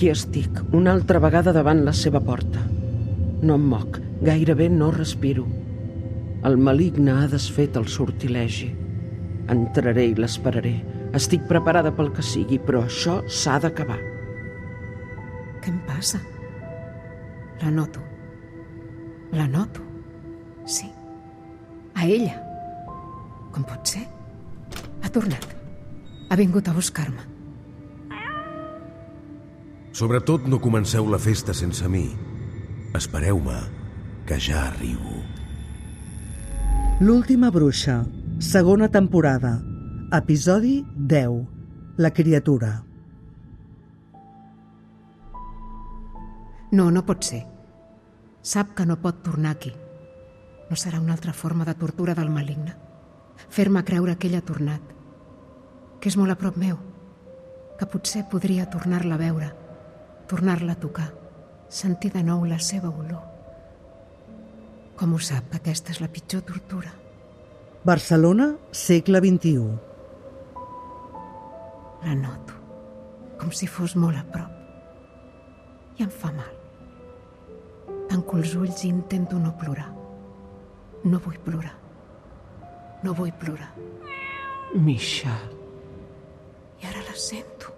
Aquí estic, una altra vegada davant la seva porta. No em moc, gairebé no respiro. El maligne ha desfet el sortilegi. Entraré i l'esperaré. Estic preparada pel que sigui, però això s'ha d'acabar. Què em passa? La noto. La noto. Sí. A ella. Com pot ser? Ha tornat. Ha vingut a buscar-me. Sobretot no comenceu la festa sense mi. Espereu-me, que ja arribo. L'última bruixa, segona temporada, episodi 10. La criatura. No, no pot ser. Sap que no pot tornar aquí. No serà una altra forma de tortura del maligne. Fer-me creure que ell ha tornat. Que és molt a prop meu. Que potser podria tornar-la a veure. Tornar-la a tocar. Sentir de nou la seva olor. Com ho sap, que aquesta és la pitjor tortura? Barcelona, segle XXI. La noto. Com si fos molt a prop. I em fa mal. Tanco els ulls i intento no plorar. No vull plorar. No vull plorar. Misha, I ara la sento.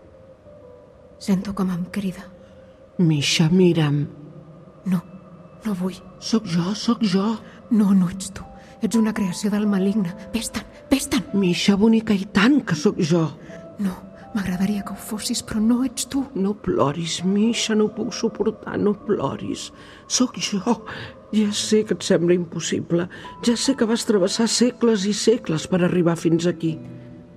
Sento com em crida. Misha, mira'm. No, no vull. Sóc jo, sóc jo. No, no ets tu. Ets una creació del maligne. Vés-te'n, vés-te'n. Misha, bonica, i tant que sóc jo. No, m'agradaria que ho fossis, però no ets tu. No ploris, Misha, no ho puc suportar, no ploris. Sóc jo. Ja sé que et sembla impossible. Ja sé que vas travessar segles i segles per arribar fins aquí.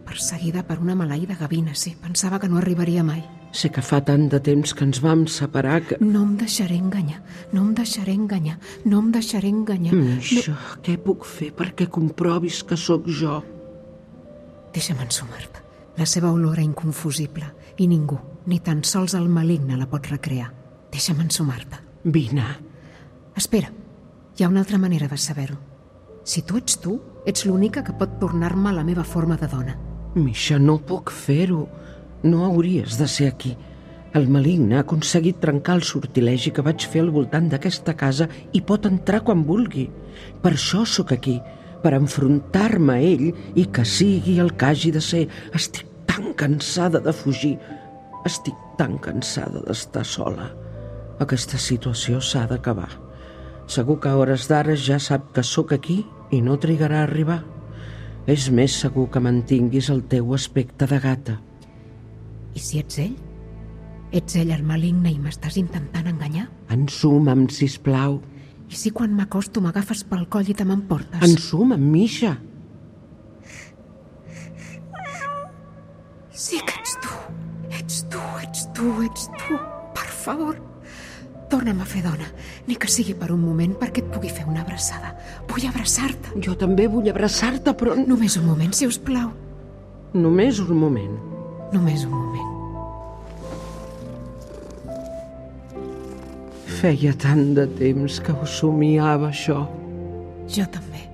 Perseguida per una maleïda gavina, sí. Pensava que no arribaria mai. Sé que fa tant de temps que ens vam separar que... No em deixaré enganyar. No em deixaré enganyar. No em deixaré enganyar. Misha, què puc fer perquè comprovis que sóc jo? Deixa'm ensumar-te. La seva olor era inconfusible i ningú, ni tan sols el maligne, la pot recrear. Deixa'm ensumar-te. Vine. Espera, hi ha una altra manera de saber-ho. Si tu ets tu, ets l'única que pot tornar-me a la meva forma de dona. Misha, no puc fer-ho. No hauries de ser aquí. El maligne ha aconseguit trencar el sortilegi que vaig fer al voltant d'aquesta casa i pot entrar quan vulgui. Per això sóc aquí, per enfrontar-me a ell i que sigui el que hagi de ser. Estic tan cansada de fugir. Estic tan cansada d'estar sola. Aquesta situació s'ha d'acabar. Segur que a hores d'ara ja sap que sóc aquí i no trigarà a arribar. És més segur que mantinguis el teu aspecte de gata. I si ets ell? Ets ell el maligne i m'estàs intentant enganyar? Ensuma'm, sisplau. I si quan m'acosto m'agafes pel coll i te m'emportes? Ensuma'm, Misha. Sí que ets tu. Ets tu, ets tu, ets tu. Per favor, torna'm a fer dona, ni que sigui per un moment perquè et pugui fer una abraçada. Vull abraçar-te. Jo també vull abraçar-te, però no... Només un moment, si us plau. Només un moment. Només un moment. Feia tant de temps que ho somiava, això. Jo també.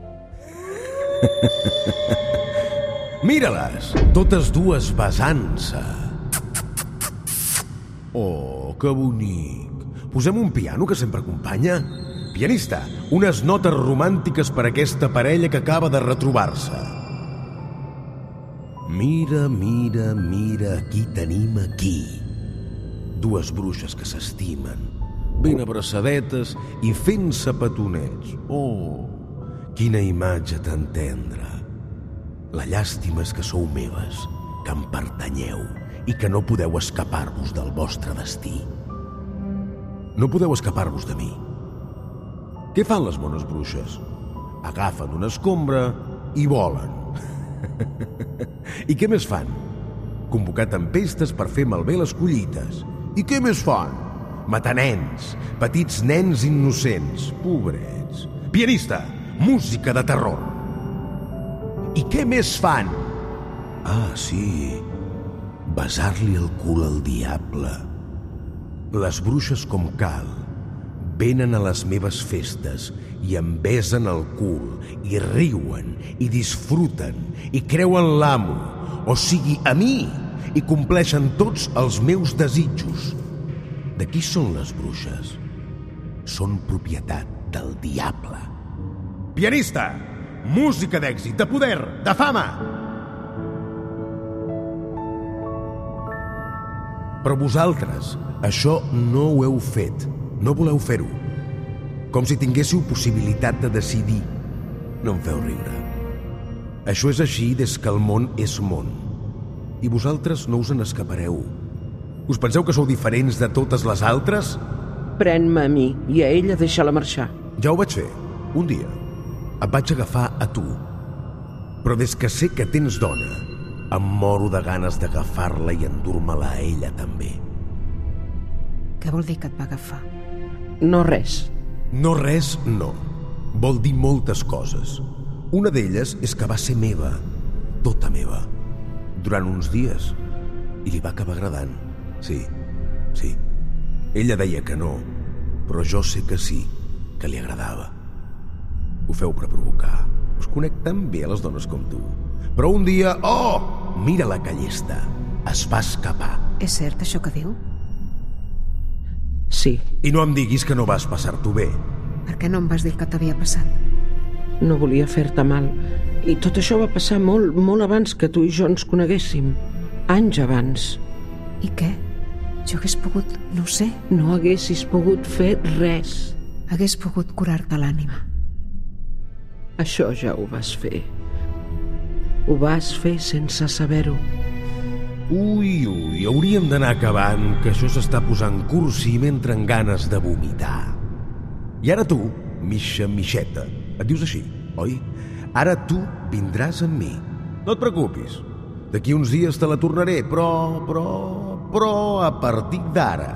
Mira-les, totes dues besant-se. Oh, que bonic. Posem un piano que sempre acompanya? Pianista, unes notes romàntiques per a aquesta parella que acaba de retrobar-se. Mira, mira, mira qui tenim aquí. Dues bruixes que s'estimen, ben abraçadetes i fent-se petonets. Oh, quina imatge tan tendra. La llàstima és que sou meves, que em pertanyeu. i que no podeu escapar-vos del vostre destí. No podeu escapar-vos de mi. Què fan les bones bruixes? Agafen una escombra i volen. I què més fan? Convocar tempestes per fer malbé les collites. I què més fan? Matar nens, petits nens innocents, pobrets. Pianista, música de terror. I què més fan? Ah, sí, besar-li el cul al diable. Les bruixes com cal venen a les meves festes i em besen el cul i riuen i disfruten i creuen l'amo, o sigui, a mi, i compleixen tots els meus desitjos. De qui són les bruixes? Són propietat del diable. Pianista! Música d'èxit, de poder, de fama! Però vosaltres, això no ho heu fet. No voleu fer-ho. Com si tinguéssiu possibilitat de decidir. No em feu riure. Això és així des que el món és món. I vosaltres no us en escapareu. Us penseu que sou diferents de totes les altres? Pren-me a mi i a ella deixa-la marxar. Ja ho vaig fer. Un dia. Et vaig agafar a tu. Però des que sé que tens dona, em moro de ganes d'agafar-la i endur-me-la a ella també. Què vol dir que et va agafar? No res. No res, no. Vol dir moltes coses. Una d'elles és que va ser meva, tota meva, durant uns dies. I li va acabar agradant. Sí, sí. Ella deia que no, però jo sé que sí, que li agradava. Ho feu per provocar. Us conec tan bé a les dones com tu. Però un dia, oh, mira la callesta. Es va escapar. És cert això que diu? Sí, I no em diguis que no vas passar-t'ho bé. Per què no em vas dir que t'havia passat? no volia fer-te mal. I tot això va passar molt, molt abans que tu i jo ens coneguéssim. Anys abans. I què? Jo hagués pogut, no ho sé, No haguessis pogut fer res. hagués pogut curar-te l'ànima. Això ja ho vas fer. Ho vas fer sense saber-ho. Ui, ui, hauríem d'anar acabant, que això s'està posant cursi i m'entren ganes de vomitar. I ara tu, Misha Mixeta, et dius així, oi? Ara tu vindràs amb mi. No et preocupis. D'aquí uns dies te la tornaré, però, però, però a partir d'ara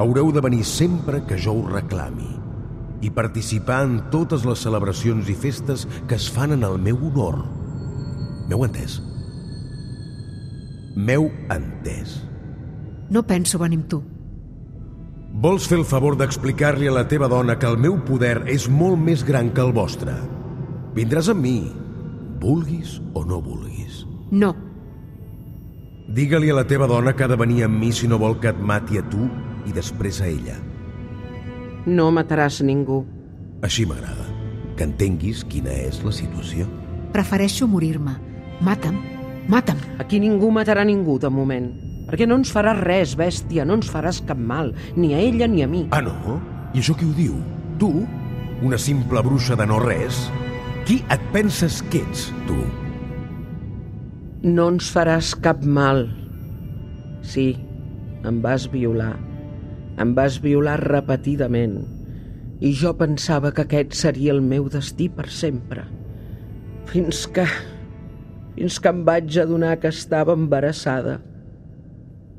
haureu de venir sempre que jo ho reclami i participar en totes les celebracions i festes que es fan en el meu honor. M'heu entès? M'heu entès. No penso venir amb tu. Vols fer el favor d'explicar-li a la teva dona que el meu poder és molt més gran que el vostre. Vindràs amb mi, vulguis o no vulguis. No. Digue-li a la teva dona que ha de venir amb mi si no vol que et mati a tu i després a ella. No mataràs ningú. Així m'agrada, que entenguis quina és la situació. Prefereixo morir-me. Mata'm. Mata'm. Aquí ningú matarà ningú, de moment. Perquè no ens faràs res, bèstia, no ens faràs cap mal, ni a ella ni a mi. Ah, no? I això qui ho diu? Tu? Una simple bruixa de no res? Qui et penses que ets, tu? No ens faràs cap mal. Sí, em vas violar. Em vas violar repetidament. I jo pensava que aquest seria el meu destí per sempre. Fins que... Fins que em vaig adonar que estava embarassada.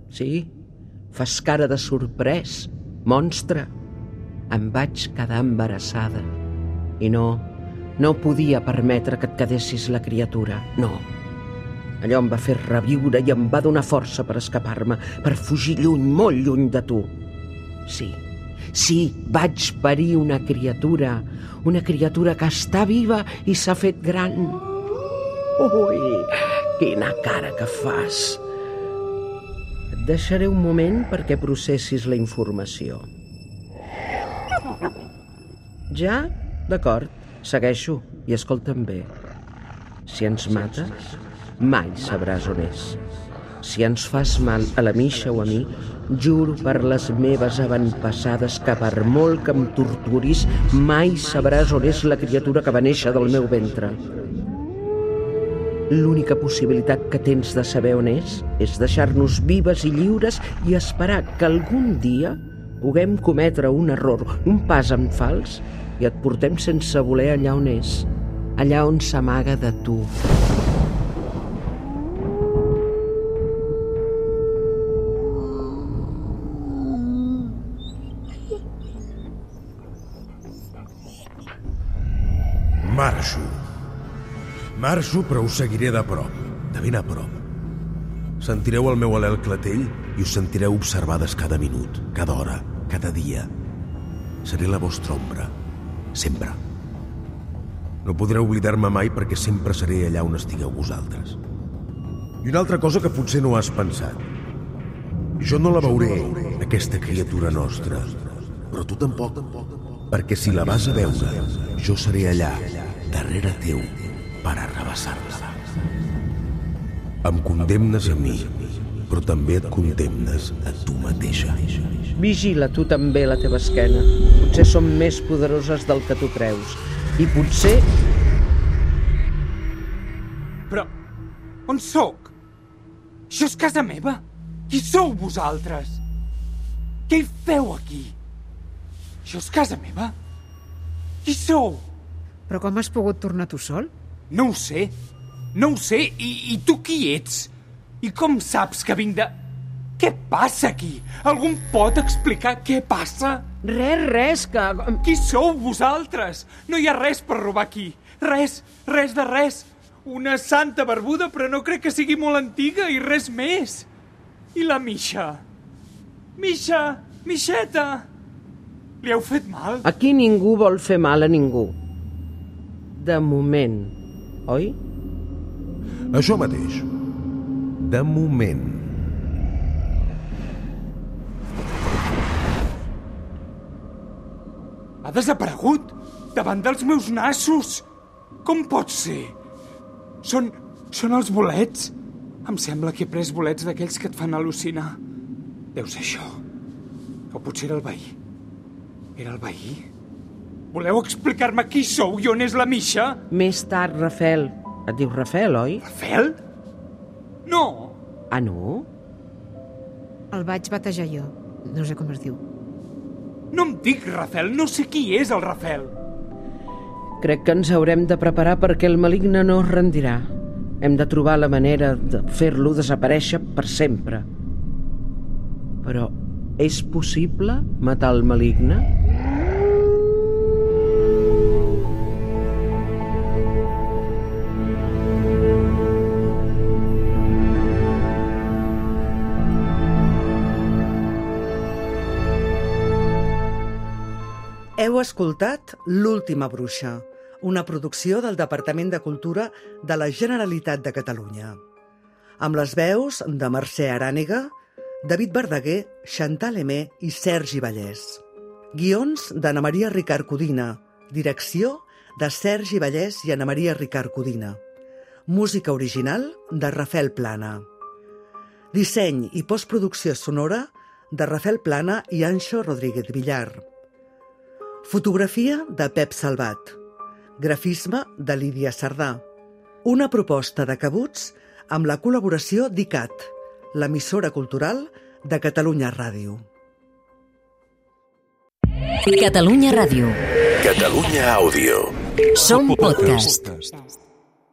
Sí, fas cara de sorprès, monstre. Em vaig quedar embarassada. I no, no podia permetre que et quedessis la criatura, no. Allò em va fer reviure i em va donar força per escapar-me, per fugir lluny, molt lluny de tu. Sí, sí, vaig parir una criatura, una criatura que està viva i s'ha fet gran. Ui, quina cara que fas. Et deixaré un moment perquè processis la informació. Ja? D'acord, segueixo i escolta'm bé. Si ens mates, mai sabràs on és. Si ens fas mal a la Misha o a mi, juro per les meves avantpassades que per molt que em torturis, mai sabràs on és la criatura que va néixer del meu ventre. L'única possibilitat que tens de saber on és és deixar-nos vives i lliures i esperar que algun dia puguem cometre un error, un pas en fals i et portem sense voler allà on és, allà on s'amaga de tu. Marxo. Marxo, però us seguiré de prop, de ben a prop. Sentireu el meu alel clatell i us sentireu observades cada minut, cada hora, cada dia. Seré la vostra ombra, sempre. No podreu oblidar-me mai perquè sempre seré allà on estigueu vosaltres. I una altra cosa que potser no has pensat. Jo no la veuré, aquesta criatura nostra, però tu tampoc, perquè si la vas a veure, jo seré allà, darrere teu, per arrabassar-la. Em condemnes a mi, però també et condemnes a tu mateixa. Vigila tu també la teva esquena. Potser som més poderoses del que tu creus. I potser Però, on sóc? Això és casa meva? Qui sou vosaltres? Què hi feu aquí? Això és casa meva? Qui sou? Però com has pogut tornar tu sol? No ho sé. No ho sé. I, i tu qui ets? I com saps que vinc de... Què passa aquí? Algú em pot explicar què passa? Res, res, que... Qui sou vosaltres? No hi ha res per robar aquí. Res, res de res. Una santa barbuda, però no crec que sigui molt antiga i res més. I la Misha? Misha, Mixeta! Li heu fet mal? Aquí ningú vol fer mal a ningú. De moment, oi? Això mateix. De moment. Ha desaparegut davant dels meus nassos. Com pot ser? Són... són els bolets? Em sembla que he pres bolets d'aquells que et fan al·lucinar. Deu ser això. O potser era el veí. Era el veí? Voleu explicar-me qui sou i on és la Misha? Més tard, Rafel. Et dius Rafel, oi? Rafel? No! Ah, no? El vaig batejar jo. No sé com es diu. No em dic Rafel, no sé qui és el Rafel. Crec que ens haurem de preparar perquè el maligne no es rendirà. Hem de trobar la manera de fer-lo desaparèixer per sempre. Però és possible matar el maligne? Heu escoltat L'última bruixa, una producció del Departament de Cultura de la Generalitat de Catalunya. Amb les veus de Mercè Arànega, David Verdaguer, Chantal Emé i Sergi Vallès. Guions d'Anna Maria Ricard Codina. Direcció de Sergi Vallès i Anna Maria Ricard Codina. Música original de Rafael Plana. Disseny i postproducció sonora de Rafael Plana i Anxo Rodríguez Villar. Fotografia de Pep Salvat. Grafisme de Lídia Sardà. Una proposta de cabuts amb la col·laboració d'ICAT, l'emissora cultural de Catalunya Ràdio. Catalunya Ràdio. Catalunya Àudio. Som podcast. podcast.